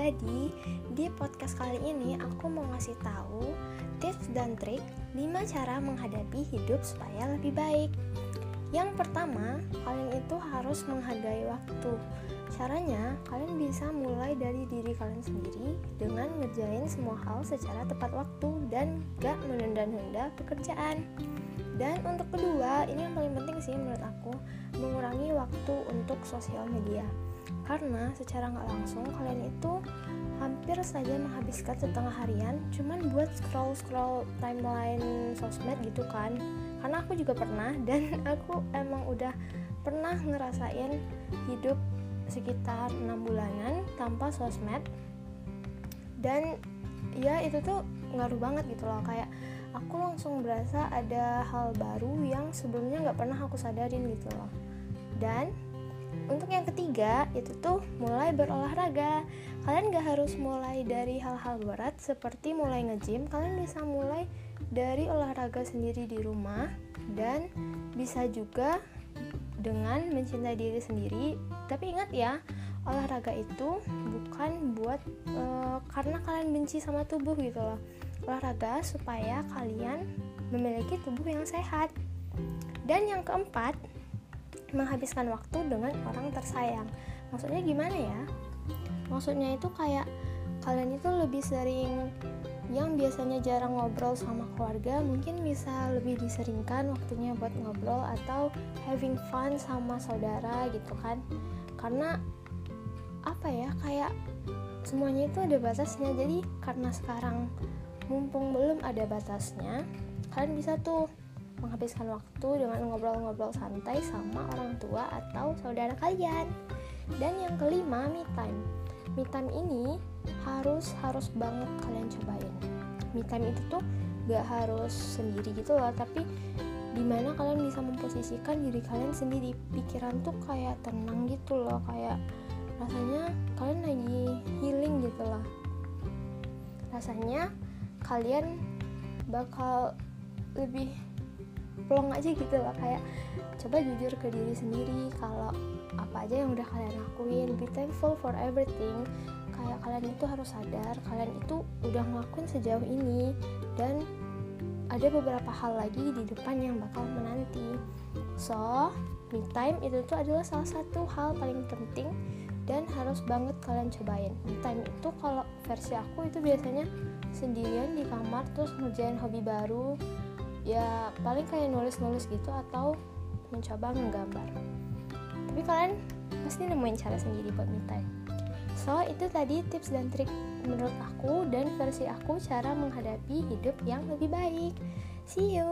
Jadi, di podcast kali ini aku mau ngasih tahu tips dan trik 5 cara menghadapi hidup supaya lebih baik. Yang pertama, kalian itu harus menghargai waktu. Caranya, kalian bisa mulai dari diri kalian sendiri dengan ngerjain semua hal secara tepat waktu dan gak menunda-nunda pekerjaan. Dan untuk kedua, ini yang paling penting sih menurut aku, mengurangi waktu untuk sosial media. Karena secara nggak langsung kalian itu hampir saja menghabiskan setengah harian cuman buat scroll scroll timeline sosmed gitu kan. Karena aku juga pernah dan aku emang udah pernah ngerasain hidup sekitar enam bulanan tanpa sosmed. Dan ya itu tuh ngaruh banget gitu loh. Kayak aku langsung berasa ada hal baru yang sebelumnya nggak pernah aku sadarin gitu loh. Dan untuk yang ketiga itu tuh mulai berolahraga. Kalian gak harus mulai dari hal-hal berat seperti mulai nge-gym. Kalian bisa mulai dari olahraga sendiri di rumah dan bisa juga dengan mencintai diri sendiri. Tapi ingat ya olahraga itu bukan buat uh, karena kalian benci sama tubuh gitu loh. Olahraga supaya kalian memiliki tubuh yang sehat. Dan yang keempat menghabiskan waktu dengan orang tersayang. Maksudnya gimana ya? Maksudnya itu kayak kalian itu lebih sering yang biasanya jarang ngobrol sama keluarga mungkin bisa lebih diseringkan waktunya buat ngobrol atau having fun sama saudara gitu kan. Karena apa ya kayak semuanya itu ada batasnya jadi karena sekarang mumpung belum ada batasnya kalian bisa tuh menghabiskan waktu dengan ngobrol-ngobrol santai sama orang tua atau saudara kalian. Dan yang kelima, me time. Me time ini harus harus banget kalian cobain. Me time itu tuh gak harus sendiri gitu loh, tapi di mana kalian bisa memposisikan diri kalian sendiri. Pikiran tuh kayak tenang gitu loh, kayak rasanya kalian lagi healing gitu loh. Rasanya kalian bakal lebih plong aja gitu loh kayak coba jujur ke diri sendiri kalau apa aja yang udah kalian lakuin. Be thankful for everything. Kayak kalian itu harus sadar kalian itu udah ngelakuin sejauh ini. Dan ada beberapa hal lagi di depan yang bakal menanti. So me time itu tuh adalah salah satu hal paling penting dan harus banget kalian cobain. Me time itu kalau versi aku itu biasanya sendirian di kamar terus ngerjain hobi baru. Ya paling kayak nulis-nulis gitu atau mencoba menggambar. Tapi kalian pasti nemuin cara sendiri buat me time so itu tadi tips dan trik menurut aku dan versi aku cara menghadapi hidup yang lebih baik. See you